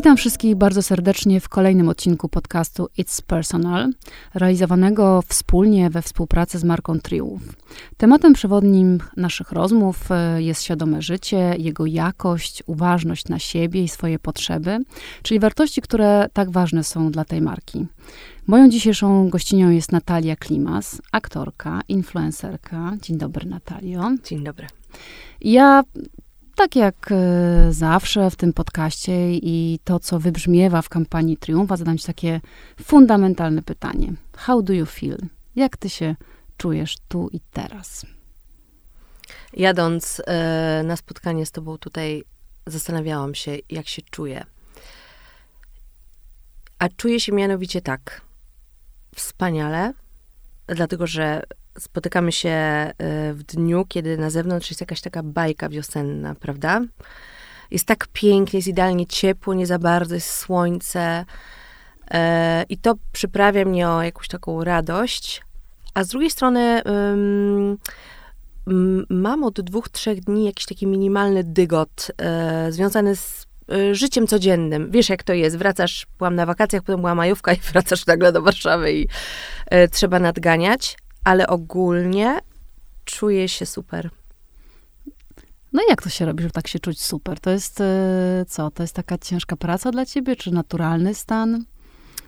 Witam wszystkich bardzo serdecznie w kolejnym odcinku podcastu It's Personal, realizowanego wspólnie we współpracy z marką Triumph. Tematem przewodnim naszych rozmów e, jest świadome życie, jego jakość, uważność na siebie i swoje potrzeby, czyli wartości, które tak ważne są dla tej marki. Moją dzisiejszą gościnią jest Natalia Klimas, aktorka, influencerka. Dzień dobry, Natalio. Dzień dobry. Ja tak jak e, zawsze w tym podcaście i to, co wybrzmiewa w kampanii Triumfa, zadam ci takie fundamentalne pytanie. How do you feel? Jak ty się czujesz tu i teraz? Jadąc e, na spotkanie z tobą tutaj, zastanawiałam się, jak się czuję. A czuję się mianowicie tak. Wspaniale, dlatego że spotykamy się e, w dniu, kiedy na zewnątrz jest jakaś taka bajka wiosenna, prawda? Jest tak pięknie, jest idealnie ciepło, nie za bardzo jest słońce. E, I to przyprawia mnie o jakąś taką radość. A z drugiej strony mam od dwóch, trzech dni jakiś taki minimalny dygot e, związany z życiem codziennym. Wiesz, jak to jest. Wracasz, byłam na wakacjach, potem była majówka i wracasz nagle do Warszawy i trzeba nadganiać ale ogólnie czuję się super. No i jak to się robi, żeby tak się czuć super? To jest e, co? To jest taka ciężka praca dla ciebie, czy naturalny stan?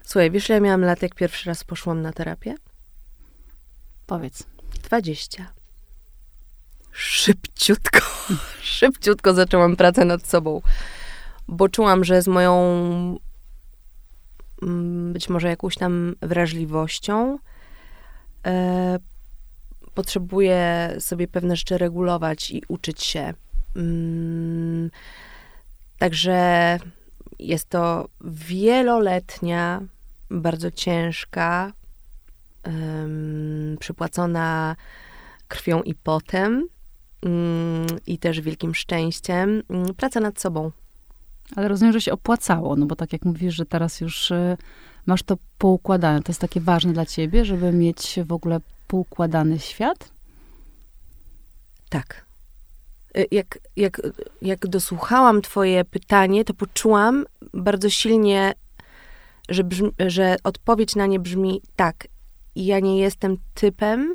Słuchaj, wiesz, ja miałam lat, jak pierwszy raz poszłam na terapię? Powiedz. 20. Szybciutko, szybciutko zaczęłam pracę nad sobą, bo czułam, że z moją mm, być może jakąś tam wrażliwością, e, potrzebuję sobie pewne rzeczy regulować i uczyć się. Mm, także jest to wieloletnia, bardzo ciężka, przypłacona krwią i potem um, i też wielkim szczęściem um, praca nad sobą. Ale rozumiem, że się opłacało, no bo tak jak mówisz, że teraz już y, masz to poukładane. To jest takie ważne dla ciebie, żeby mieć w ogóle poukładany świat? Tak. Y, jak, jak, jak dosłuchałam twoje pytanie, to poczułam bardzo silnie, że, brzmi, że odpowiedź na nie brzmi tak. Ja nie jestem typem,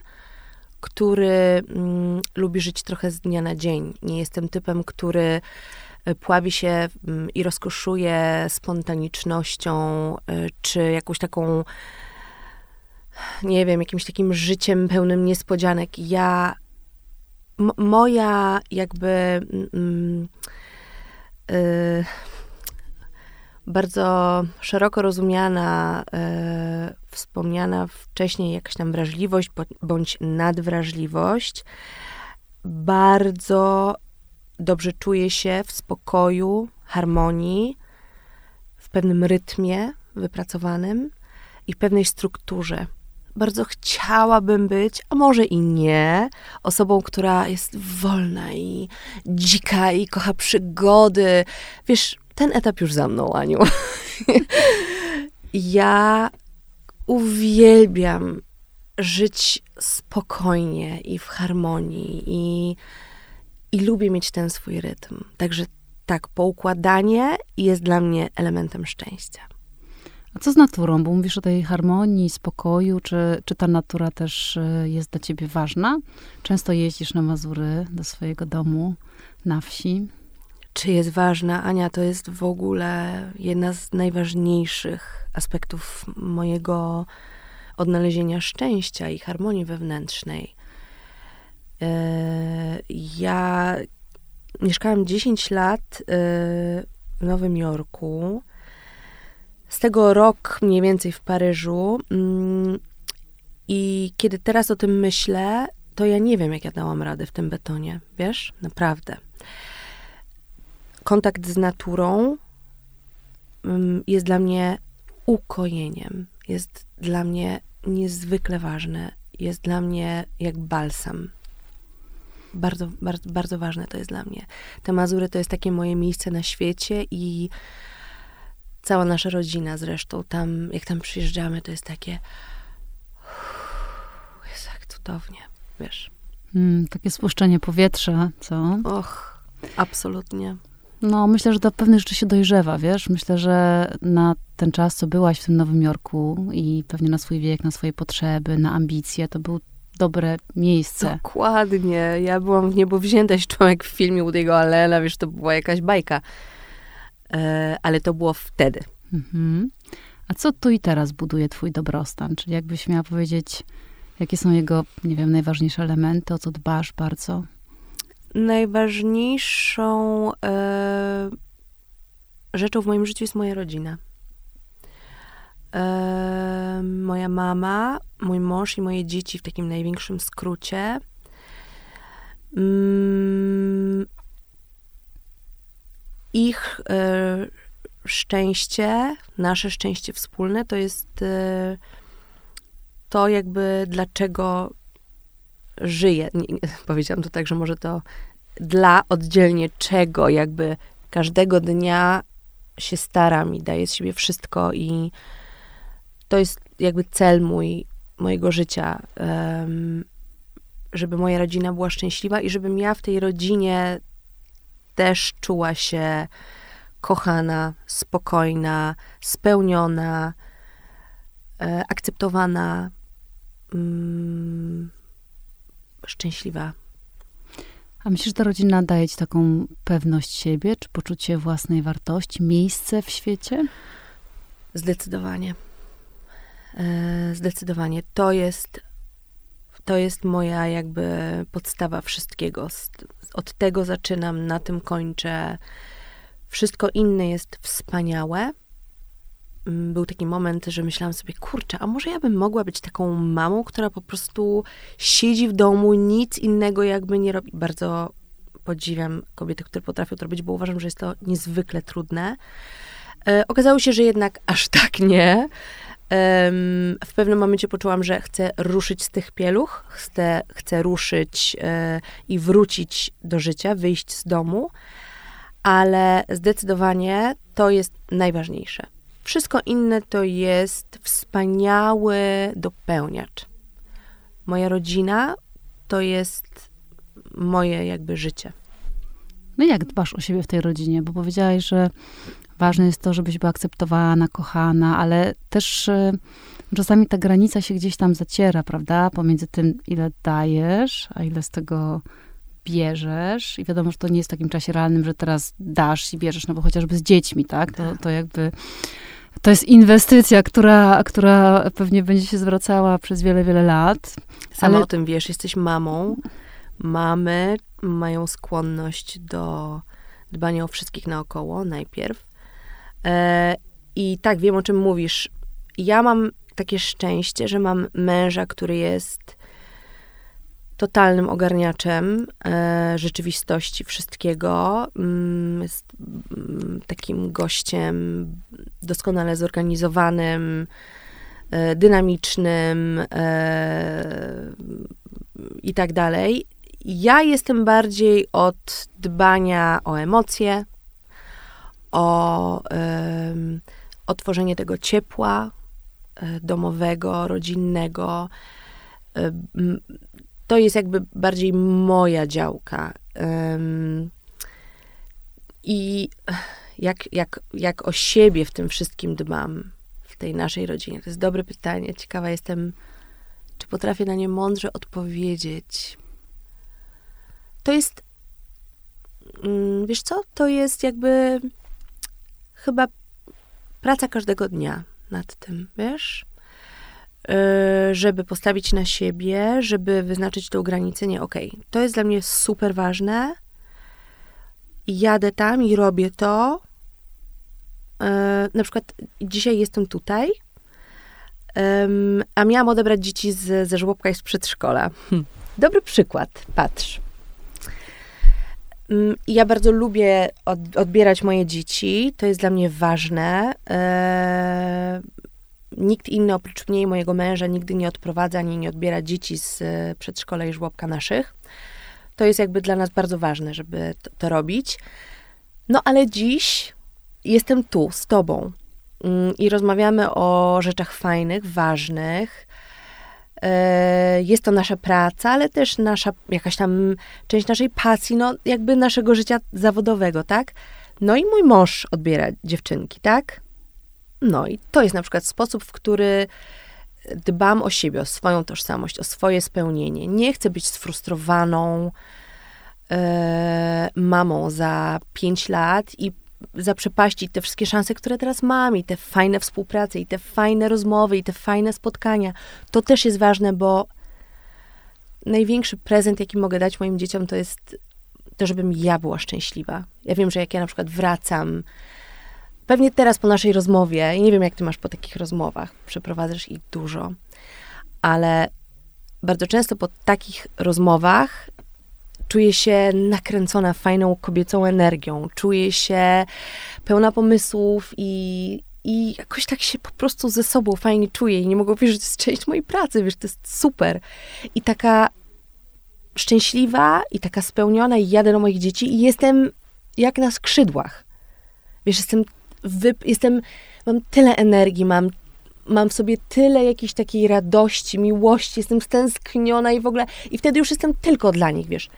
który mm, lubi żyć trochę z dnia na dzień. Nie jestem typem, który pławi się mm, i rozkoszuje spontanicznością, y, czy jakąś taką, nie wiem, jakimś takim życiem pełnym niespodzianek. Ja, moja jakby y, bardzo szeroko rozumiana, y, wspomniana wcześniej jakaś tam wrażliwość bądź nadwrażliwość bardzo dobrze czuję się w spokoju, harmonii, w pewnym rytmie wypracowanym i pewnej strukturze. Bardzo chciałabym być, a może i nie, osobą, która jest wolna i dzika i kocha przygody. Wiesz, ten etap już za mną, Aniu. ja uwielbiam żyć spokojnie i w harmonii i i lubię mieć ten swój rytm. Także tak, poukładanie jest dla mnie elementem szczęścia. A co z naturą? Bo mówisz o tej harmonii, spokoju. Czy, czy ta natura też e, jest dla ciebie ważna? Często jeździsz na Mazury do swojego domu na wsi. Czy jest ważna? Ania, to jest w ogóle jedna z najważniejszych aspektów mojego odnalezienia szczęścia i harmonii wewnętrznej. E, ja mieszkałam 10 lat e, w Nowym Jorku. Z tego rok mniej więcej w Paryżu. Mm, I kiedy teraz o tym myślę, to ja nie wiem, jak ja dałam radę w tym betonie. Wiesz? Naprawdę. Kontakt z naturą mm, jest dla mnie ukojeniem. Jest dla mnie niezwykle ważne. Jest dla mnie jak balsam bardzo, bardzo, bardzo ważne to jest dla mnie. Te Mazury to jest takie moje miejsce na świecie i cała nasza rodzina zresztą tam, jak tam przyjeżdżamy, to jest takie jest jak cudownie, wiesz. Mm, takie spuszczenie powietrza, co? Och, absolutnie. No, myślę, że do pewnych rzeczy się dojrzewa, wiesz? Myślę, że na ten czas, co byłaś w tym Nowym Jorku i pewnie na swój wiek, na swoje potrzeby, na ambicje, to był dobre miejsce. Dokładnie. Ja byłam w niebo wzięta człowiek w filmie Woody'ego Allena, wiesz, to była jakaś bajka. E, ale to było wtedy. Mhm. A co tu i teraz buduje twój dobrostan? Czyli jakbyś miała powiedzieć, jakie są jego, nie wiem, najważniejsze elementy, o co dbasz bardzo? Najważniejszą e, rzeczą w moim życiu jest moja rodzina. E, moja mama, mój mąż i moje dzieci w takim największym skrócie. Mm, ich e, szczęście, nasze szczęście wspólne, to jest e, to jakby dlaczego żyję. Nie, powiedziałam to tak, że może to dla oddzielnie czego jakby każdego dnia się staram i daję z siebie wszystko i to jest jakby cel mój, mojego życia, żeby moja rodzina była szczęśliwa i żebym ja w tej rodzinie też czuła się kochana, spokojna, spełniona, e, akceptowana, mm, szczęśliwa. A myślisz, że ta rodzina daje ci taką pewność siebie, czy poczucie własnej wartości, miejsce w świecie? Zdecydowanie. E, zdecydowanie. To jest, to jest moja jakby podstawa wszystkiego. Od tego zaczynam, na tym kończę. Wszystko inne jest wspaniałe. Mm, był taki moment, że myślałam sobie, kurczę, a może ja bym mogła być taką mamą, która po prostu siedzi w domu, nic innego jakby nie robi. Bardzo podziwiam kobiety, które potrafią to robić, bo uważam, że jest to niezwykle trudne. E, okazało się, że jednak aż tak nie. W pewnym momencie poczułam, że chcę ruszyć z tych pieluch, chcę, chcę ruszyć e, i wrócić do życia, wyjść z domu ale zdecydowanie to jest najważniejsze. Wszystko inne to jest wspaniały dopełniacz. Moja rodzina to jest moje jakby życie. No jak dbasz o siebie w tej rodzinie? Bo powiedziałaś, że ważne jest to, żebyś była akceptowana, kochana, ale też y, czasami ta granica się gdzieś tam zaciera, prawda? Pomiędzy tym, ile dajesz, a ile z tego bierzesz i wiadomo, że to nie jest w takim czasie realnym, że teraz dasz i bierzesz, no bo chociażby z dziećmi, tak? To, to jakby to jest inwestycja, która, która pewnie będzie się zwracała przez wiele, wiele lat. Sama ale... o tym wiesz, jesteś mamą. Mamy mają skłonność do dbania o wszystkich naokoło najpierw. E, I tak, wiem o czym mówisz. Ja mam takie szczęście, że mam męża, który jest totalnym ogarniaczem e, rzeczywistości, wszystkiego. Mm, jest mm, takim gościem doskonale zorganizowanym, e, dynamicznym i tak dalej. Ja jestem bardziej od dbania o emocje, o, o tworzenie tego ciepła e, domowego, rodzinnego e, to jest jakby bardziej moja działka. I jak, jak, jak o siebie w tym wszystkim dbam, w tej naszej rodzinie? To jest dobre pytanie. Ciekawa jestem, czy potrafię na nie mądrze odpowiedzieć. To jest, um, wiesz co, to jest jakby chyba praca każdego dnia nad tym, wiesz? Y, żeby postawić na siebie, żeby wyznaczyć tą granicę, nie, okej, okay, to jest dla mnie super ważne, jadę tam i robię to, y, na przykład dzisiaj jestem tutaj, a miałam odebrać dzieci z, ze żłobka i z przedszkola. Hm. Dobry przykład, patrz. Mm, ja bardzo lubię od, odbierać moje dzieci, to jest dla mnie ważne. E, nikt inny oprócz mnie i mojego męża nigdy nie odprowadza ani nie odbiera dzieci z e, przedszkola i żłobka naszych. To jest jakby dla nas bardzo ważne, żeby to, to robić. No ale dziś jestem tu z tobą mm, i rozmawiamy o rzeczach fajnych, ważnych. E, jest to nasza praca, ale też nasza, jakaś tam część naszej pasji, no jakby naszego życia zawodowego, tak? No i mój mąż odbiera dziewczynki, tak? No i to jest na przykład sposób, w który dbam o siebie, o swoją tożsamość, o swoje spełnienie. Nie chcę być sfrustrowaną e, mamą za pięć lat i zaprzepaścić te wszystkie szanse, które teraz mam, i te fajne współprace, i te fajne rozmowy, i te fajne spotkania. To też jest ważne, bo największy prezent, jaki mogę dać moim dzieciom, to jest to, żebym ja była szczęśliwa. Ja wiem, że jak ja na przykład wracam, pewnie teraz po naszej rozmowie, i nie wiem, jak ty masz po takich rozmowach, przeprowadzasz ich dużo, ale bardzo często po takich rozmowach czuję się nakręcona fajną kobiecą energią, czuję się pełna pomysłów i, i jakoś tak się po prostu ze sobą fajnie czuję i nie mogę wierzyć, że to jest część mojej pracy, wiesz, to jest super. I taka szczęśliwa i taka spełniona i jadę do moich dzieci i jestem jak na skrzydłach. Wiesz, jestem, wyp- jestem mam tyle energii, mam, mam w sobie tyle jakiejś takiej radości, miłości, jestem stęskniona i w ogóle, i wtedy już jestem tylko dla nich, wiesz.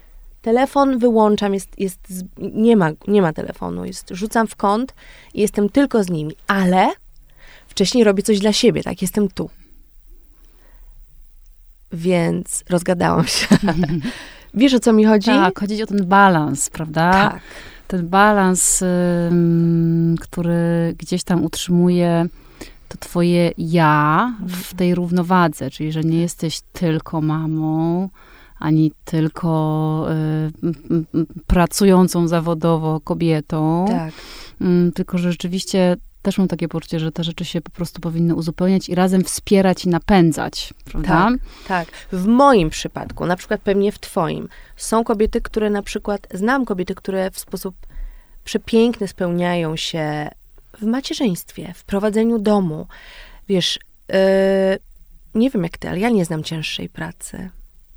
Telefon wyłączam, jest, jest, nie, ma, nie ma telefonu, jest, rzucam w kąt i jestem tylko z nimi, ale wcześniej robię coś dla siebie, tak, jestem tu. Więc rozgadałam się. Wiesz, o co mi chodzi? Tak, chodzi o ten balans, prawda? Tak. Ten balans, ym, który gdzieś tam utrzymuje to twoje ja w tej równowadze, czyli że nie jesteś tylko mamą, ani tylko y, pracującą zawodowo kobietą, Tak. y, tylko że rzeczywiście też mam takie poczucie, że te rzeczy się po prostu powinny uzupełniać i razem wspierać i napędzać, prawda? Tak, tak. W moim przypadku, na przykład pewnie w twoim, są kobiety, które na przykład, znam kobiety, które w sposób przepiękny spełniają się w macierzyństwie, w prowadzeniu domu. Wiesz, yy, nie wiem jak ty, ale ja nie znam cięższej pracy.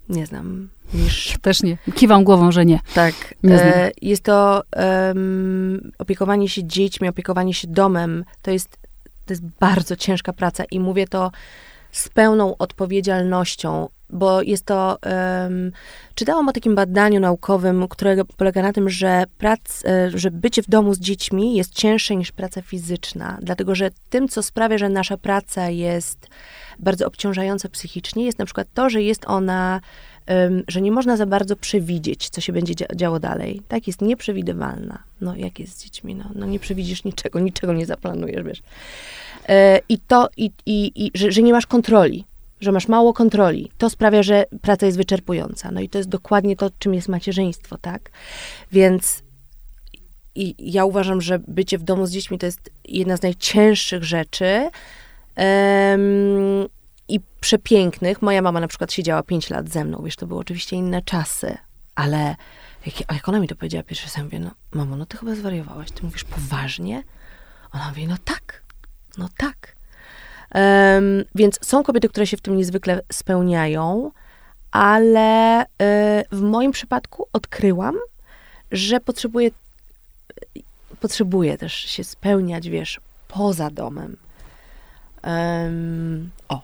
Nie znam niż Też nie. Kiwam głową, że nie. Tak. Nie. E, jest to em, opiekowanie się dziećmi, opiekowanie się domem. To jest, to jest bardzo ciężka praca i mówię to z pełną odpowiedzialnością, bo jest to. em, czytałam o takim badaniu naukowym, które polega na tym, że, prac, e, że bycie w domu z dziećmi jest cięższe niż praca fizyczna, dlatego że tym, co sprawia, że nasza praca jest bardzo obciążająca psychicznie, jest na przykład to, że jest ona że nie można za bardzo przewidzieć, co się będzie dzia- działo dalej. Tak, jest nieprzewidywalna. No, jak jest z dziećmi? No, no nie przewidzisz niczego, niczego nie zaplanujesz, wiesz. E, I to, i, i, i że, że nie masz kontroli, że masz mało kontroli. To sprawia, że praca jest wyczerpująca. No i to jest dokładnie to, czym jest macierzyństwo, tak? Więc ja uważam, że bycie w domu z dziećmi to jest jedna z najcięższych rzeczy. Em, i przepięknych. Moja mama na przykład siedziała 5 lat ze mną, wiesz, to były oczywiście inne czasy, ale jak, jak ona mi to powiedziała pierwszy raz, ja mówię, no mamo, no ty chyba zwariowałaś, ty mówisz poważnie? Ona mówi, no tak, no tak. Em, więc są kobiety, które się w tym niezwykle spełniają, ale y, w moim przypadku odkryłam, że potrzebuję, potrzebuję też się spełniać, wiesz, poza domem. Em, o,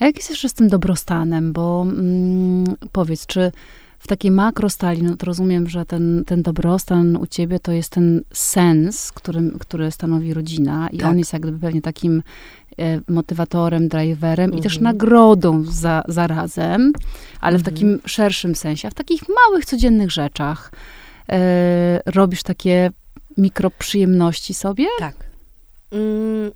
A jak jest jeszcze z tym dobrostanem? Bo mm, powiedz, czy w takiej makrostali, no to rozumiem, że ten, ten dobrostan u ciebie to jest ten sens, którym, który stanowi rodzina i Tak. on jest jakby pewnie takim e, motywatorem, driverem i też Mhm. nagrodą za, zarazem, ale w Mhm. takim szerszym sensie, a w takich małych, codziennych rzeczach e, robisz takie mikroprzyjemności sobie? Tak. Mm,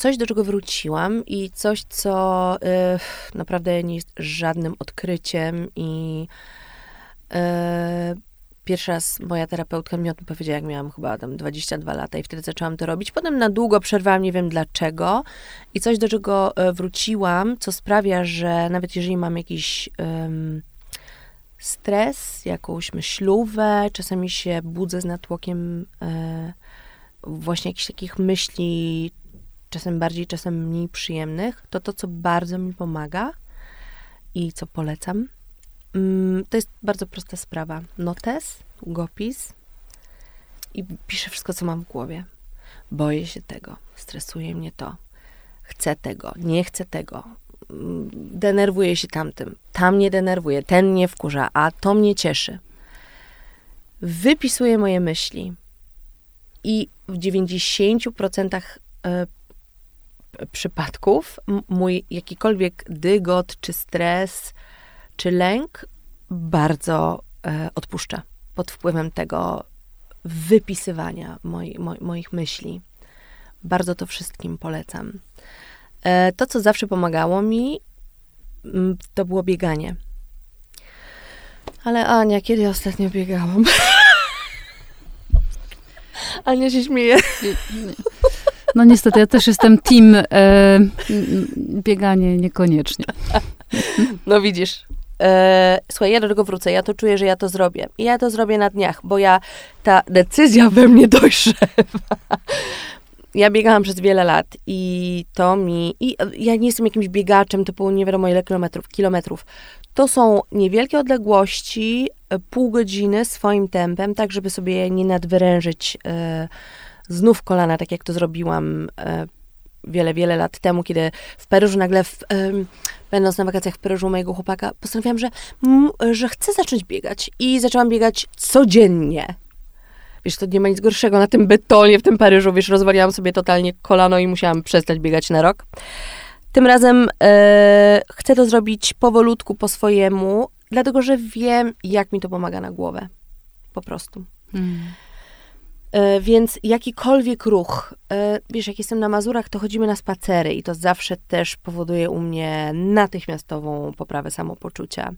coś, do czego wróciłam i coś, co y, naprawdę nie jest żadnym odkryciem i y, pierwszy raz moja terapeutka mi o tym powiedziała, jak miałam chyba tam 22 lata i wtedy zaczęłam to robić. Potem na długo przerwałam, nie wiem dlaczego. I coś, do czego e, wróciłam, co sprawia, że nawet jeżeli mam jakiś stres, jakąś myślówę, czasami się budzę z natłokiem e, właśnie jakichś takich myśli, czasem bardziej, czasem mniej przyjemnych, to to, co bardzo mi pomaga i co polecam, mm, to jest bardzo prosta sprawa. Notes, długopis i piszę wszystko, co mam w głowie. Boję się tego, stresuje mnie to, chcę tego, nie chcę tego, mm, denerwuję się tamtym, tam mnie denerwuje, ten mnie wkurza, a to mnie cieszy. wypisuję moje myśli. I w 90% e, przypadków mój jakikolwiek dygot, czy stres, czy lęk bardzo e, odpuszcza pod wpływem tego wypisywania moi, mo, moich myśli. Bardzo to wszystkim polecam. E, to, co zawsze pomagało mi, to było bieganie. Ale Ania, kiedy ostatnio biegałam? Ania się śmieje. No niestety, ja też jestem team e, bieganie niekoniecznie. No widzisz. E, słuchaj, ja do tego wrócę. Ja to czuję, że ja to zrobię. I ja to zrobię na dniach, bo ja, ta decyzja we mnie dojrzewa. Ja biegałam przez wiele lat i to mi, i ja nie jestem jakimś biegaczem typu nie wiadomo ile kilometrów, kilometrów. To są niewielkie odległości, pół godziny swoim tempem, tak żeby sobie nie nadwyrężyć e, znów kolana, tak jak to zrobiłam e, wiele, wiele lat temu, kiedy w Paryżu nagle, w, będąc na wakacjach w Paryżu mojego chłopaka, postanowiłam, że, że chcę zacząć biegać. I zaczęłam biegać codziennie. Wiesz, to nie ma nic gorszego na tym betonie w tym Paryżu, wiesz, rozwaliłam sobie totalnie kolano i musiałam przestać biegać na rok. Tym razem e, chcę to zrobić powolutku, po swojemu, dlatego że wiem, jak mi to pomaga na głowę. Po prostu. Hmm. E, więc jakikolwiek ruch, e, wiesz, jak jestem na Mazurach, to chodzimy na spacery i to zawsze też powoduje u mnie natychmiastową poprawę samopoczucia.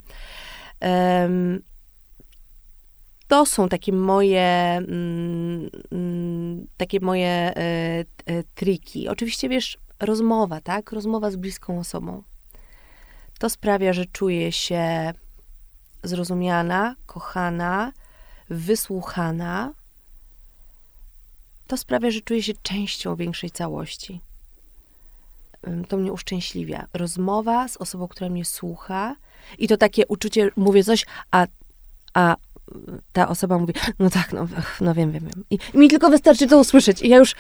to są takie moje, mm, mm, takie moje e, triki. Oczywiście, wiesz, rozmowa, tak? Rozmowa z bliską osobą. To sprawia, że czuję się zrozumiana, kochana, wysłuchana. To sprawia, że czuję się częścią większej całości. To mnie uszczęśliwia. Rozmowa z osobą, która mnie słucha, i to takie uczucie, mówię coś, a, a ta osoba mówi, no tak, no, no wiem, wiem, wiem. I, I mi tylko wystarczy to usłyszeć. I ja już,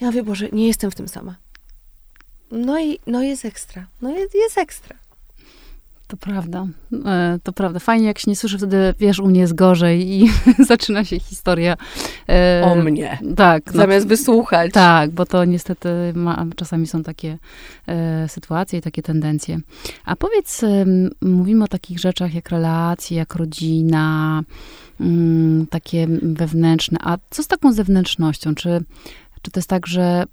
ja mówię, Boże, nie jestem w tym sama. No i no jest ekstra. No jest, jest ekstra. To prawda. E, to prawda. Fajnie, jak się nie słyszy, wtedy wiesz, u mnie jest gorzej i zaczyna się historia. E, o mnie. Tak. No Zamiast no, wysłuchać. Tak, bo to niestety ma, czasami są takie e, sytuacje i takie tendencje. A powiedz, e, mówimy o takich rzeczach jak relacje, jak rodzina, mm, takie wewnętrzne. A co z taką zewnętrznością? Czy, czy to jest tak, że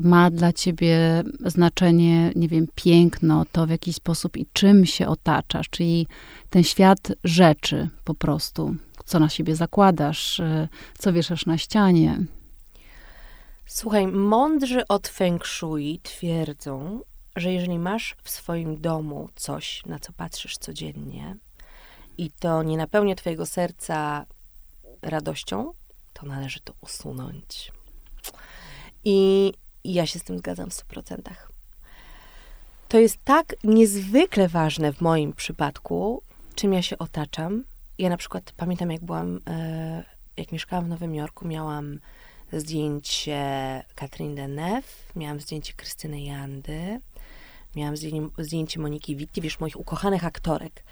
ma dla ciebie znaczenie, nie wiem, piękno, to w jaki sposób i czym się otaczasz, czyli ten świat rzeczy po prostu, co na siebie zakładasz, y, co wieszasz na ścianie. Słuchaj, mądrzy od Feng Shui twierdzą, że jeżeli masz w swoim domu coś, na co patrzysz codziennie i to nie napełnia twojego serca radością, to należy to usunąć. I i ja się z tym zgadzam w 100%. To jest tak niezwykle ważne w moim przypadku, czym ja się otaczam. Ja na przykład pamiętam, jak byłam, e, jak mieszkałam w Nowym Jorku, miałam zdjęcie Katrin Deneuve, miałam zdjęcie Krystyny Jandy, miałam zdjęcie Moniki Witti, wiesz, moich ukochanych aktorek.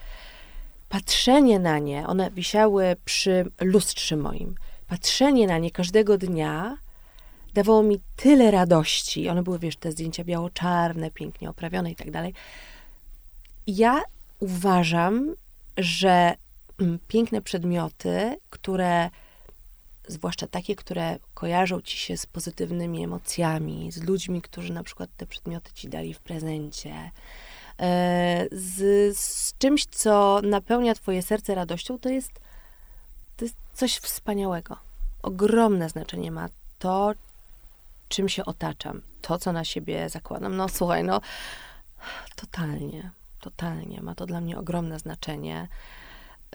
Patrzenie na nie, one wisiały przy lustrze moim. Patrzenie na nie każdego dnia dawało mi tyle radości. One były, wiesz, te zdjęcia biało-czarne, pięknie oprawione i tak dalej. Ja uważam, że mm, piękne przedmioty, które, zwłaszcza takie, które kojarzą ci się z pozytywnymi emocjami, z ludźmi, którzy na przykład te przedmioty ci dali w prezencie, e, z, z czymś, co napełnia twoje serce radością, to jest, to jest coś wspaniałego. Ogromne znaczenie ma to, czym się otaczam, to, co na siebie zakładam. No słuchaj, no totalnie, totalnie. Ma to dla mnie ogromne znaczenie.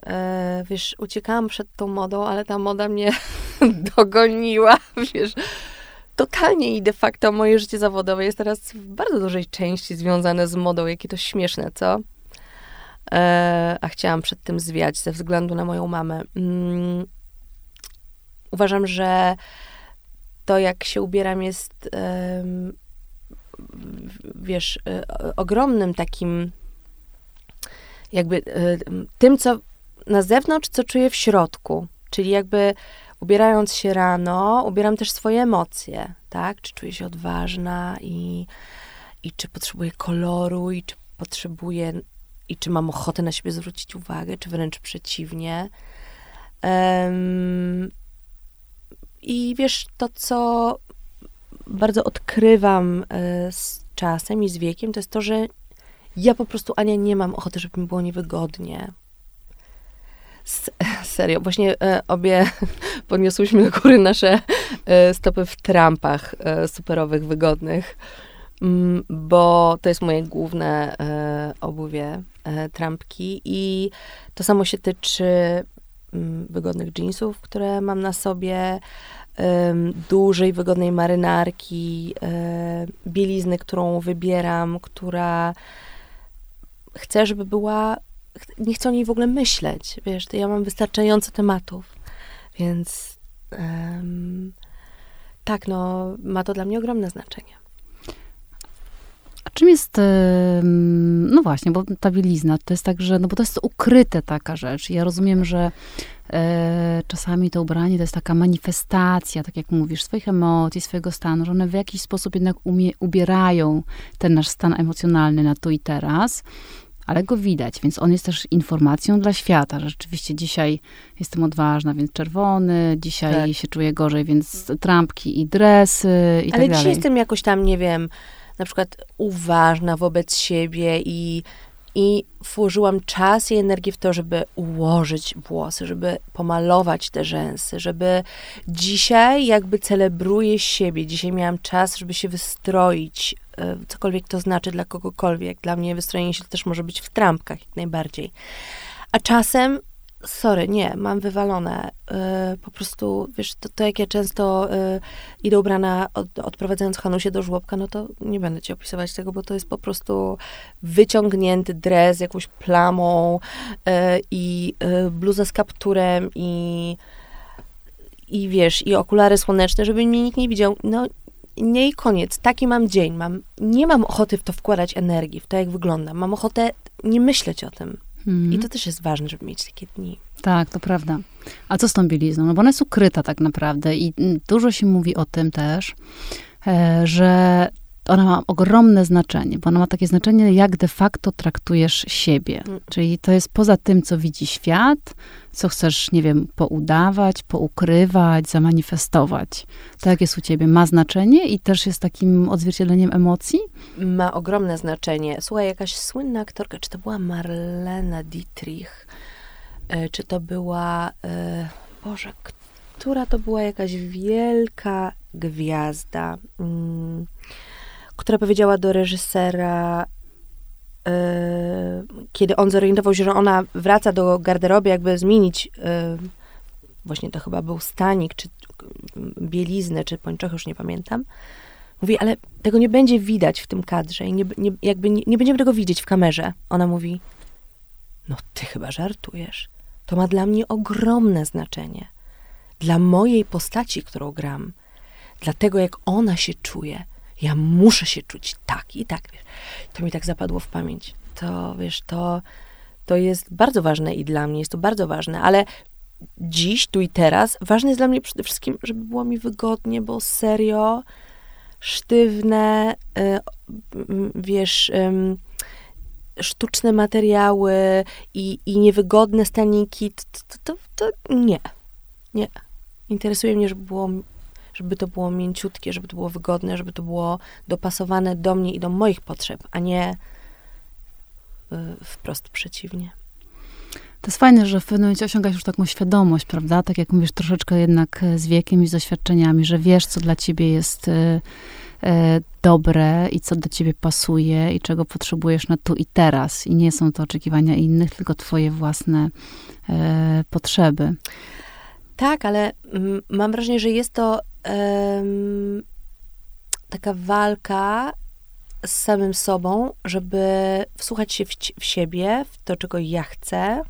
E, wiesz, uciekałam przed tą modą, ale ta moda mnie dogoniła, wiesz. Totalnie i de facto moje życie zawodowe jest teraz w bardzo dużej części związane z modą. Jakie to śmieszne, co? E, a chciałam przed tym zwiać ze względu na moją mamę. Mm, uważam, że to, jak się ubieram, jest wiesz, e, ogromnym takim jakby e, tym, co na zewnątrz, co czuję w środku. Czyli jakby ubierając się rano, ubieram też swoje emocje, tak? Czy czuję się odważna i, i czy potrzebuję koloru, i czy potrzebuję, i czy mam ochotę na siebie zwrócić uwagę, czy wręcz przeciwnie. I wiesz, to co bardzo odkrywam y, z czasem i z wiekiem, to jest to, że ja po prostu, Ania, nie mam ochoty, żeby mi było niewygodnie. S serio, właśnie e, obie podniosłyśmy do góry nasze e, stopy w trampach e, superowych, wygodnych, mm, bo to jest moje główne e, obuwie, e, trampki i to samo się tyczy wygodnych jeansów, które mam na sobie, dużej, wygodnej marynarki, e, bielizny, którą wybieram, która chcę, żeby była, nie chcę o niej w ogóle myśleć, wiesz, ja mam wystarczająco tematów, więc tak, no, ma to dla mnie ogromne znaczenie. Czym jest, no właśnie, bo ta bielizna, to jest tak, że, no bo to jest ukryte taka rzecz. Ja rozumiem, że e, czasami to ubranie to jest taka manifestacja, tak jak mówisz, swoich emocji, swojego stanu, że one w jakiś sposób jednak umie, ubierają ten nasz stan emocjonalny na tu i teraz ale go widać, więc on jest też informacją dla świata, że rzeczywiście dzisiaj jestem odważna, więc czerwony, dzisiaj tak. się czuję gorzej, więc trampki i dresy i ale tak dalej. Ale dzisiaj jestem jakoś tam, nie wiem, na przykład uważna wobec siebie i, i włożyłam czas i energię w to, żeby ułożyć włosy, żeby pomalować te rzęsy, żeby dzisiaj jakby celebruję siebie. Dzisiaj miałam czas, żeby się wystroić, e, cokolwiek to znaczy dla kogokolwiek. Dla mnie wystrojenie się też może być w trampkach jak najbardziej. A czasem sorry, nie, mam wywalone. Y, po prostu, wiesz, to, to jak ja często y, idę ubrana, od, odprowadzając Hanusię do żłobka, no to nie będę ci opisywać tego, bo to jest po prostu wyciągnięty dres jakąś plamą y, i bluza z kapturem i i wiesz, i okulary słoneczne, żeby mnie nikt nie widział. No, nie i koniec. Taki mam dzień. Mam, nie mam ochoty w to wkładać energii, w to, jak wyglądam. Mam ochotę nie myśleć o tym. I to też jest ważne, żeby mieć takie dni. Tak, to prawda. A co z tą bielizną? No bo ona jest ukryta tak naprawdę i mm, dużo się mówi o tym też, e, że ona ma ogromne znaczenie, bo ona ma takie znaczenie, jak de facto traktujesz siebie. Mm. Czyli to jest poza tym, co widzi świat, co chcesz, nie wiem, poudawać, poukrywać, zamanifestować. To jak jest u ciebie? Ma znaczenie i też jest takim odzwierciedleniem emocji? Ma ogromne znaczenie. Słuchaj, jakaś słynna aktorka, czy to była Marlena Dietrich, e, czy to była, e, Boże, która to była jakaś wielka gwiazda, mm, która powiedziała do reżysera, yy, kiedy on zorientował się, że ona wraca do garderoby, jakby zmienić, yy, właśnie to chyba był stanik, czy bieliznę, czy pończoch, już nie pamiętam. Mówi, ale tego nie będzie widać w tym kadrze i nie, nie, jakby nie, nie będziemy tego widzieć w kamerze. Ona mówi, no ty chyba żartujesz. To ma dla mnie ogromne znaczenie. Dla mojej postaci, którą gram. Dla tego, jak ona się czuje. Ja muszę się czuć tak i tak. Wiesz. To mi tak zapadło w pamięć. To, wiesz, to, to jest bardzo ważne i dla mnie jest to bardzo ważne, ale dziś, tu i teraz, ważne jest dla mnie przede wszystkim, żeby było mi wygodnie, bo serio, sztywne, y, wiesz, sztuczne materiały i, i niewygodne staniki, to, to, to, to nie. Nie. Interesuje mnie, żeby było żeby to było mięciutkie, żeby to było wygodne, żeby to było dopasowane do mnie i do moich potrzeb, a nie y, wprost przeciwnie. To jest fajne, że w pewnym momencie osiągasz już taką świadomość, prawda? Tak jak mówisz, troszeczkę jednak e, z wiekiem i z doświadczeniami, że wiesz, co dla ciebie jest y, y, dobre i co do ciebie pasuje i czego potrzebujesz na tu i teraz. I nie są to oczekiwania innych, tylko twoje własne y, potrzeby. Tak, ale mm, mam wrażenie, że jest to um, taka walka z samym sobą, żeby wsłuchać się w, w, siebie, w to, czego ja chcę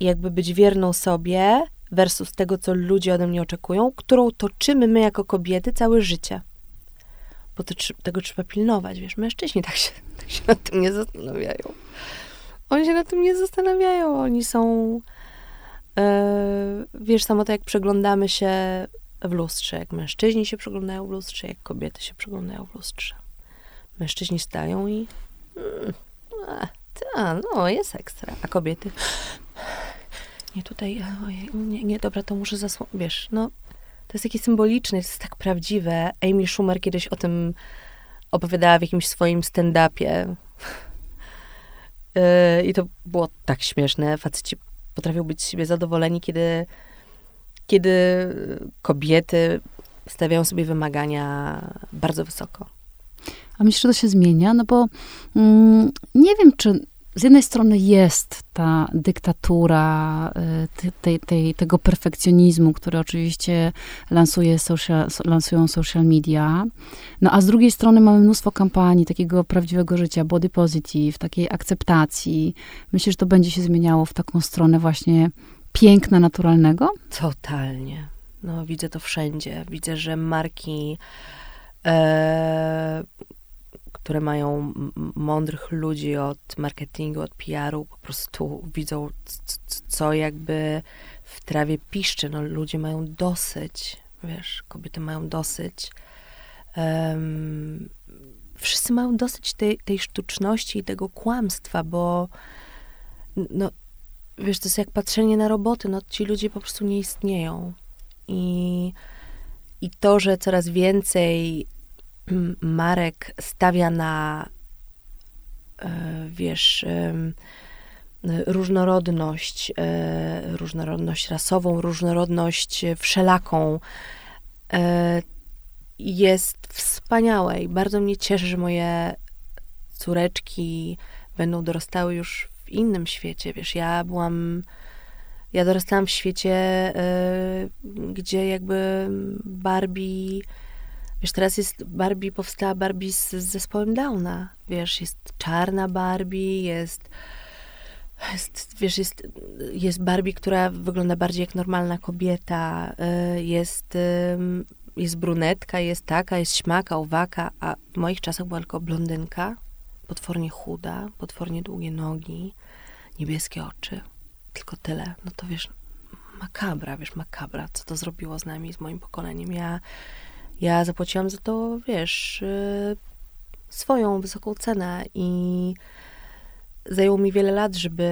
i jakby być wierną sobie versus tego, co ludzie ode mnie oczekują, którą toczymy my jako kobiety całe życie. Bo to, tego trzeba pilnować, wiesz, mężczyźni tak się, tak się nad tym nie zastanawiają. Oni się nad tym nie zastanawiają, oni są e, wiesz, samo to jak przeglądamy się w lustrze, jak mężczyźni się przeglądają w lustrze, jak kobiety się przeglądają w lustrze. Mężczyźni stają i mm, a, ta, no, jest ekstra. A kobiety nie tutaj, ojej, nie, nie, dobra, to muszę zasłonić, wiesz, no, to jest takie symboliczne, to jest tak prawdziwe. Amy Schumer kiedyś o tym opowiadała w jakimś swoim stand-upie. Yy, I to było tak śmieszne. Faceci potrafią być z siebie zadowoleni, kiedy, kiedy kobiety stawiają sobie wymagania bardzo wysoko. A myślę, że to się zmienia, no bo mm, nie wiem, czy z jednej strony jest ta dyktatura y, tej, tej, tego perfekcjonizmu, który oczywiście lansuje social, lansują social media, no a z drugiej strony mamy mnóstwo kampanii takiego prawdziwego życia, body positive, takiej akceptacji. Myślę, że to będzie się zmieniało w taką stronę właśnie piękna, naturalnego? Totalnie. No, widzę to wszędzie. Widzę, że marki e, które mają mądrych ludzi od marketingu, od PR-u, po prostu widzą, co jakby w trawie piszczy. No, ludzie mają dosyć, wiesz, kobiety mają dosyć. Um, wszyscy mają dosyć tej, tej sztuczności i tego kłamstwa, bo no, wiesz, to jest jak patrzenie na roboty, no ci ludzie po prostu nie istnieją. I, i to, że coraz więcej Marek stawia na, e, wiesz, różnorodność, e, różnorodność rasową, różnorodność wszelaką, e, jest wspaniałe i bardzo mnie cieszy, że moje córeczki będą dorastały już w innym świecie. Wiesz, ja byłam, ja dorastałam w świecie, gdzie jakby Barbie Wiesz, teraz jest Barbie, powstała Barbie z, z zespołem Downa. Wiesz, jest czarna Barbie, jest, jest, wiesz, jest, jest Barbie, która wygląda bardziej jak normalna kobieta, y, jest, jest brunetka, jest taka, jest śmaka, owaka, a w moich czasach była tylko blondynka, potwornie chuda, potwornie długie nogi, niebieskie oczy. Tylko tyle. No to wiesz, makabra, wiesz, makabra, co to zrobiło z nami, z moim pokoleniem. Ja ja zapłaciłam za to, wiesz, y, swoją wysoką cenę i zajęło mi wiele lat, żeby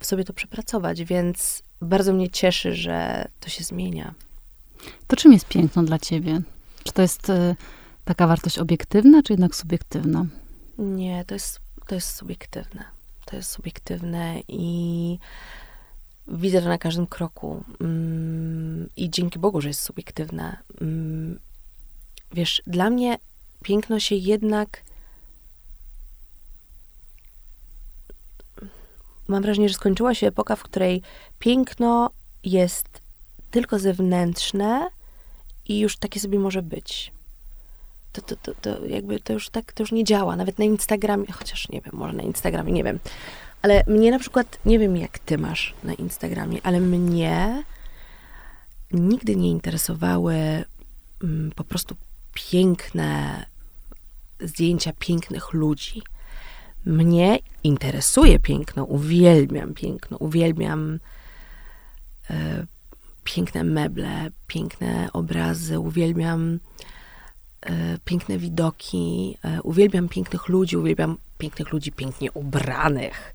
sobie to przepracować, więc bardzo mnie cieszy, że to się zmienia. To czym jest piękno dla ciebie? Czy to jest y, taka wartość obiektywna, czy jednak subiektywna? Nie, to jest, to jest subiektywne. To jest subiektywne i widzę to na każdym kroku. Mm, I dzięki Bogu, że jest subiektywne. Mm, wiesz, dla mnie piękno się jednak. Mam wrażenie, że skończyła się epoka, w której piękno jest tylko zewnętrzne i już takie sobie może być. To, to, to, to jakby to już tak, to już nie działa. Nawet na Instagramie, chociaż nie wiem, może na Instagramie, nie wiem. Ale mnie na przykład, nie wiem jak ty masz na Instagramie, ale mnie nigdy nie interesowały mm, po prostu piękne zdjęcia pięknych ludzi. Mnie interesuje piękno, uwielbiam piękno, uwielbiam e, piękne meble, piękne obrazy, uwielbiam piękne widoki, e, uwielbiam pięknych ludzi, uwielbiam pięknych ludzi, pięknie ubranych.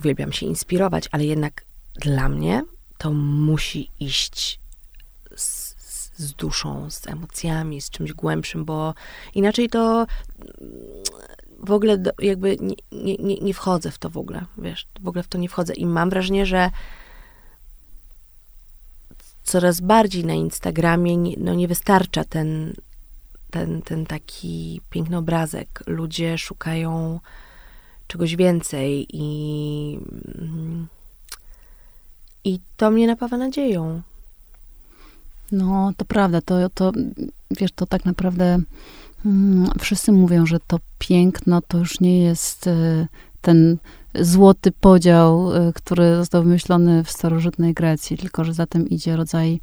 Uwielbiam się inspirować, ale jednak dla mnie to musi iść z, z duszą, z emocjami, z czymś głębszym, bo inaczej to w ogóle do, jakby nie, nie, nie wchodzę w to w ogóle, wiesz, w ogóle w to nie wchodzę i mam wrażenie, że coraz bardziej na Instagramie nie, no nie wystarcza ten, ten, ten taki piękny obrazek. Ludzie szukają czegoś więcej i, i to mnie napawa nadzieją. No, to prawda, to, to wiesz, to tak naprawdę hmm, wszyscy mówią, że to piękno to już nie jest y, ten złoty podział, y, który został wymyślony w starożytnej Grecji, tylko że za tym idzie rodzaj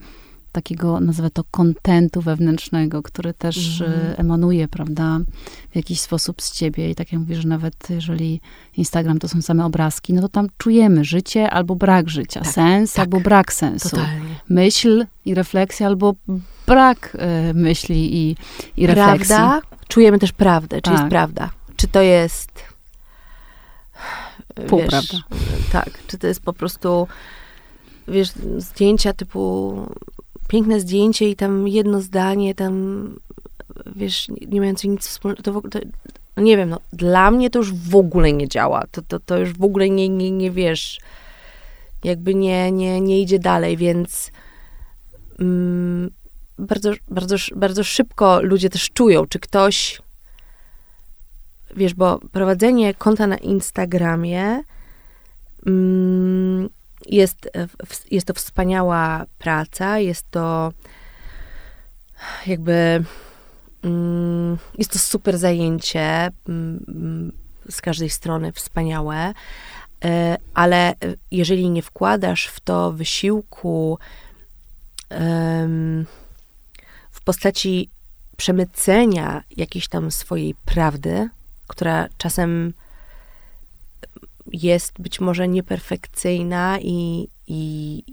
takiego, nazwę to, kontentu wewnętrznego, który też mm. emanuje, prawda, w jakiś sposób z ciebie. I tak jak mówisz, że nawet jeżeli Instagram to są same obrazki, no to tam czujemy życie albo brak życia, tak, sens tak, albo brak sensu, totalnie. myśl i refleksja albo brak y, myśli i, i refleksji. Prawda? Czujemy też prawdę, czy tak. jest prawda. Czy to jest... Półprawda. Tak, czy to jest po prostu wiesz, zdjęcia typu piękne zdjęcie i tam jedno zdanie, tam wiesz, nie mające nic wspólnego, to, to nie wiem, no, dla mnie to już w ogóle nie działa. To, to, to już w ogóle nie, nie, nie wiesz, jakby nie, nie, nie idzie dalej, więc mm, bardzo, bardzo, bardzo szybko ludzie też czują, czy ktoś, wiesz, bo prowadzenie konta na Instagramie mm, jest, e, jest to wspaniała praca, jest to jakby mm, jest to super zajęcie mm, z każdej strony wspaniałe, e, ale jeżeli nie wkładasz w to wysiłku w postaci przemycenia jakiejś tam swojej prawdy, która czasem jest być może nieperfekcyjna i, i,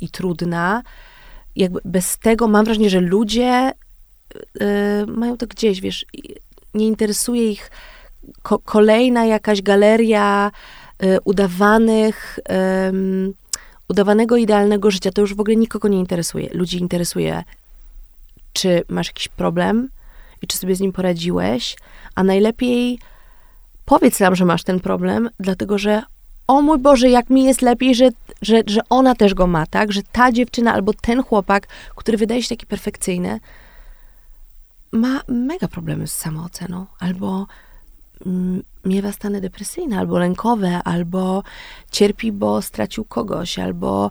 i trudna. Jakby bez tego mam wrażenie, że ludzie y, mają to gdzieś, wiesz, nie interesuje ich ko kolejna jakaś galeria y, udawanych, y, udawanego idealnego życia. To już w ogóle nikogo nie interesuje. Ludzi interesuje, czy masz jakiś problem i czy sobie z nim poradziłeś, a najlepiej powiedz nam, że masz ten problem, dlatego że o mój Boże, jak mi jest lepiej, że, że, że ona też go ma, tak? Że ta dziewczyna albo ten chłopak, który wydaje się taki perfekcyjny, ma mega problemy z samooceną, albo mm, miewa stany depresyjne, albo lękowe, albo cierpi, bo stracił kogoś, albo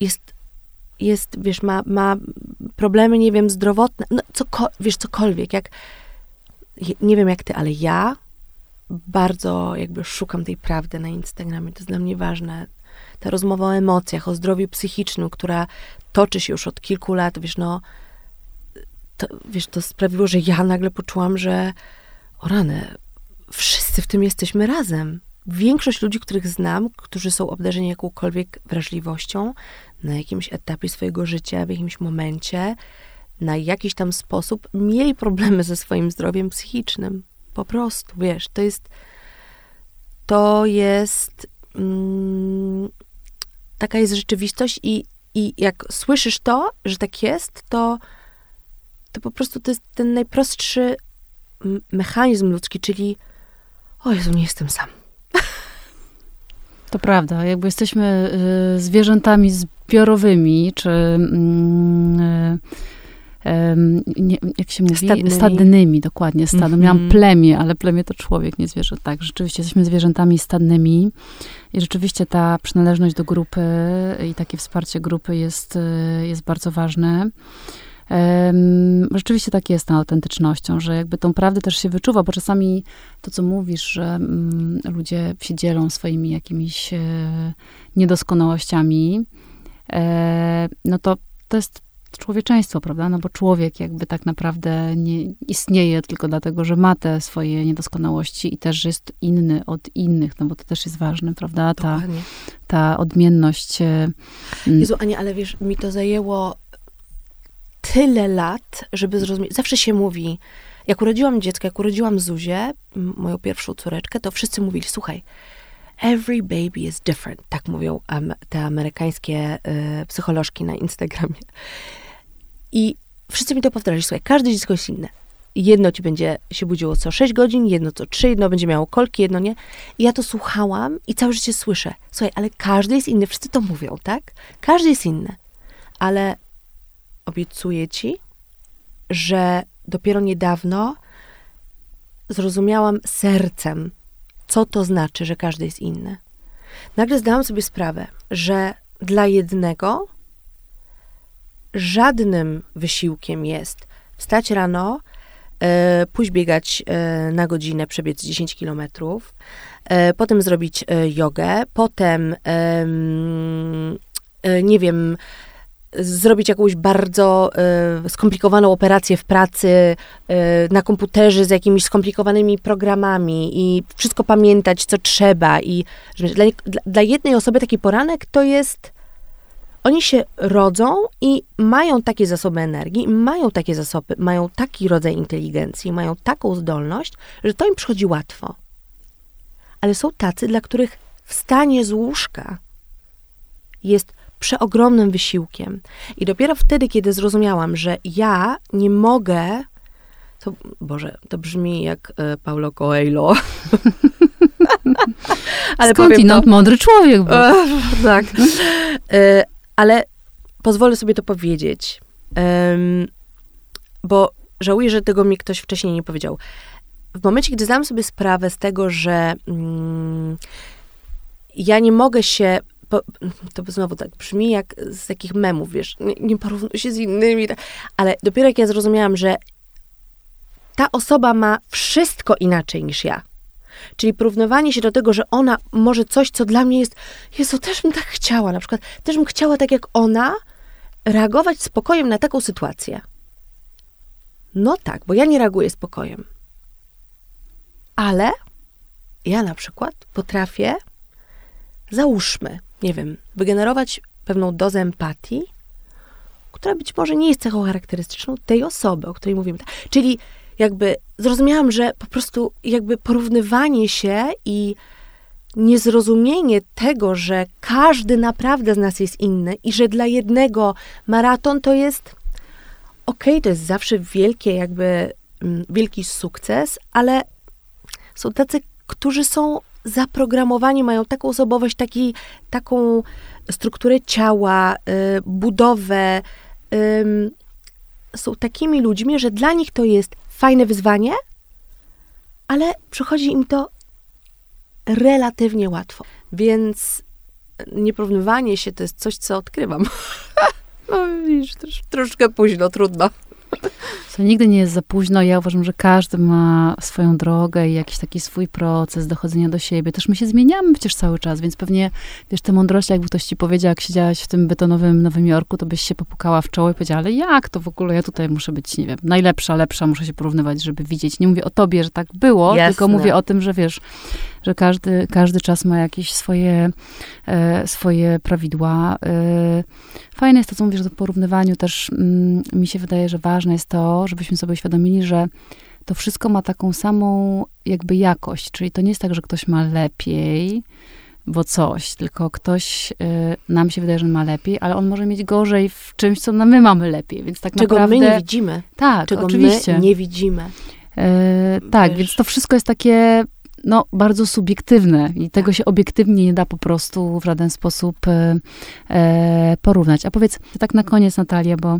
jest, jest, wiesz, ma, ma problemy, nie wiem, zdrowotne, no, coko, wiesz, cokolwiek, jak nie wiem jak ty, ale ja bardzo jakby szukam tej prawdy na Instagramie. To jest dla mnie ważne. Ta rozmowa o emocjach, o zdrowiu psychicznym, która toczy się już od kilku lat, wiesz, no, to, wiesz, to sprawiło, że ja nagle poczułam, że o rany, wszyscy w tym jesteśmy razem. Większość ludzi, których znam, którzy są obdarzeni jakąkolwiek wrażliwością na jakimś etapie swojego życia, w jakimś momencie, na jakiś tam sposób mieli problemy ze swoim zdrowiem psychicznym. Po prostu, wiesz, to jest to jest mm, taka jest rzeczywistość i, i jak słyszysz to, że tak jest, to to po prostu to jest ten najprostszy mechanizm ludzki, czyli o Jezu, nie jestem sam. To prawda, jakby jesteśmy y, zwierzętami zbiorowymi, czy y, nie, jak się mówi, stadnymi, stadnymi dokładnie, stadem. Mm -hmm. Miałam plemię, ale plemię to człowiek, nie zwierzę. Tak, rzeczywiście jesteśmy zwierzętami stadnymi i rzeczywiście ta przynależność do grupy i takie wsparcie grupy jest, e, jest bardzo ważne. Rzeczywiście tak jest tą autentycznością, że jakby tą prawdę też się wyczuwa, bo czasami to, co mówisz, że um, ludzie się dzielą swoimi jakimiś e, niedoskonałościami, e, no to to jest człowieczeństwo, prawda? No bo człowiek jakby tak naprawdę nie istnieje tylko dlatego, że ma te swoje niedoskonałości i też jest inny od innych, no bo to też jest ważne, prawda? Ta, ta odmienność. E, Jezu, Ania, ale wiesz, mi to zajęło tyle lat, żeby zrozumieć. Zawsze się mówi, jak urodziłam dziecko, jak urodziłam Zuzię, moją pierwszą córeczkę, to wszyscy mówili, słuchaj, every baby is different. Tak mówią te amerykańskie y, psycholożki na Instagramie. I wszyscy mi to powtarzali, słuchaj, każde dziecko jest inne. Jedno ci będzie się budziło co 6 godzin, jedno co 3, jedno będzie miało kolki, jedno nie. I ja to słuchałam i całe życie słyszę. Słuchaj, ale każdy jest inny, wszyscy to mówią, tak? Każdy jest inny. Ale obiecuję ci, że dopiero niedawno zrozumiałam sercem, co to znaczy, że każdy jest inny. Nagle zdałam sobie sprawę, że dla jednego żadnym wysiłkiem jest wstać rano, e, pójść biegać e, na godzinę, przebiec 10 kilometrów, e, potem zrobić jogę, potem, nie wiem, zrobić jakąś bardzo skomplikowaną operację w pracy na komputerze z jakimiś skomplikowanymi programami i wszystko pamiętać, co trzeba. I dla jednej osoby taki poranek to jest. Oni się rodzą i mają takie zasoby energii, mają takie zasoby, mają taki rodzaj inteligencji, mają taką zdolność, że to im przychodzi łatwo. Ale są tacy, dla których wstanie z łóżka jest przeogromnym wysiłkiem. I dopiero wtedy, kiedy zrozumiałam, że ja nie mogę, to, Boże, to brzmi jak e, Paulo Coelho. ale Skądinąd to, mądry człowiek był. Tak. E, ale pozwolę sobie to powiedzieć, bo żałuję, że tego mi ktoś wcześniej nie powiedział. W momencie, gdy zdałam sobie sprawę z tego, że mm, ja nie mogę się po, to znowu tak brzmi jak z takich memów, wiesz, nie, nie porównuj się z innymi, ale dopiero jak ja zrozumiałam, że ta osoba ma wszystko inaczej niż ja. Czyli porównywanie się do tego, że ona może coś, co dla mnie jest, Jezu, też bym tak chciała, na przykład, też bym chciała tak jak ona, reagować spokojem na taką sytuację. No tak, bo ja nie reaguję spokojem. Ale ja na przykład potrafię, załóżmy, nie wiem, wygenerować pewną dozę empatii, która być może nie jest cechą charakterystyczną tej osoby, o której mówimy. Czyli jakby zrozumiałam, że po prostu jakby porównywanie się i niezrozumienie tego, że każdy naprawdę z nas jest inny i że dla jednego maraton to jest okej, okay, to jest zawsze wielkie jakby mm, wielki sukces, ale są tacy, którzy są zaprogramowani, mają taką osobowość, taki, taką strukturę ciała, y, budowę. są takimi ludźmi, że dla nich to jest fajne wyzwanie, ale przychodzi im to relatywnie łatwo. Więc nieporównywanie się to jest coś, co odkrywam. no widzisz, trosz, troszkę późno, trudno. To nigdy nie jest za późno. Ja uważam, że każdy ma swoją drogę i jakiś taki swój proces dochodzenia do siebie. Też my się zmieniamy przecież cały czas, więc pewnie, wiesz, te mądrości, jakby ktoś ci powiedział, jak siedziałaś w tym betonowym Nowym Jorku, to byś się popukała w czoło i powiedziała, ale jak to w ogóle? Ja tutaj muszę być, nie wiem, najlepsza, lepsza, muszę się porównywać, żeby widzieć. Nie mówię o tobie, że tak było, Jasne. tylko mówię o tym, że wiesz, że każdy, każdy czas ma jakieś swoje, e, swoje prawidła. E, fajne jest to, co mówisz o porównywaniu. Też mm, mi się wydaje, że ważne jest to, żebyśmy sobie uświadomili, że to wszystko ma taką samą jakby jakość. Czyli to nie jest tak, że ktoś ma lepiej, bo coś, tylko ktoś, y, nam się wydaje, że ma lepiej, ale on może mieć gorzej w czymś, co my mamy lepiej, więc tak Czego naprawdę... my nie widzimy. Tak, Czego oczywiście. my nie widzimy. E, tak, Wiesz. więc to wszystko jest takie no, bardzo subiektywne i tego się obiektywnie nie da po prostu w żaden sposób e, e, porównać. A powiedz tak na koniec, Natalia, bo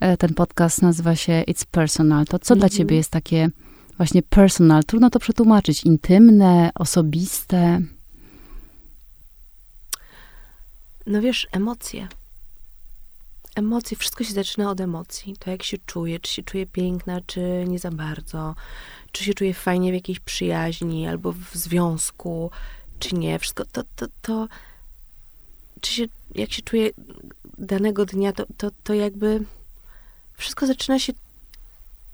e, ten podcast nazywa się It's Personal. To co mm -hmm. dla mhm. ciebie jest takie właśnie personal? Trudno to przetłumaczyć. Intymne, osobiste? No wiesz, emocje. Emocje, wszystko się zaczyna od emocji. To jak się czuje, czy się czuje piękna, czy nie za bardzo czy się czuję fajnie w jakiejś przyjaźni albo w związku, czy nie. Wszystko to, to, to czy się, jak się czuję danego dnia, to, to, to jakby wszystko zaczyna się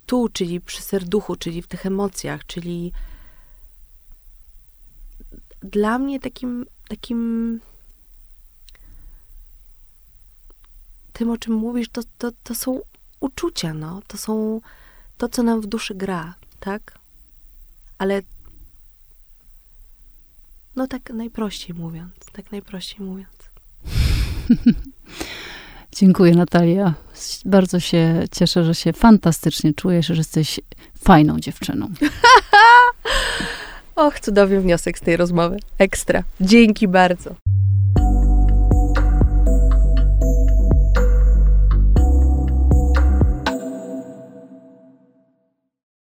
tu, czyli przy serduchu, czyli w tych emocjach, czyli dla mnie takim, takim tym, o czym mówisz, to, to, to są uczucia, no. To są to, co nam w duszy gra tak? Ale no tak najprościej mówiąc, tak najprościej mówiąc. Dziękuję, Natalia. Bardzo się cieszę, że się fantastycznie czujesz, że jesteś fajną dziewczyną. Och, cudowny wniosek z tej rozmowy. Ekstra. Dzięki bardzo.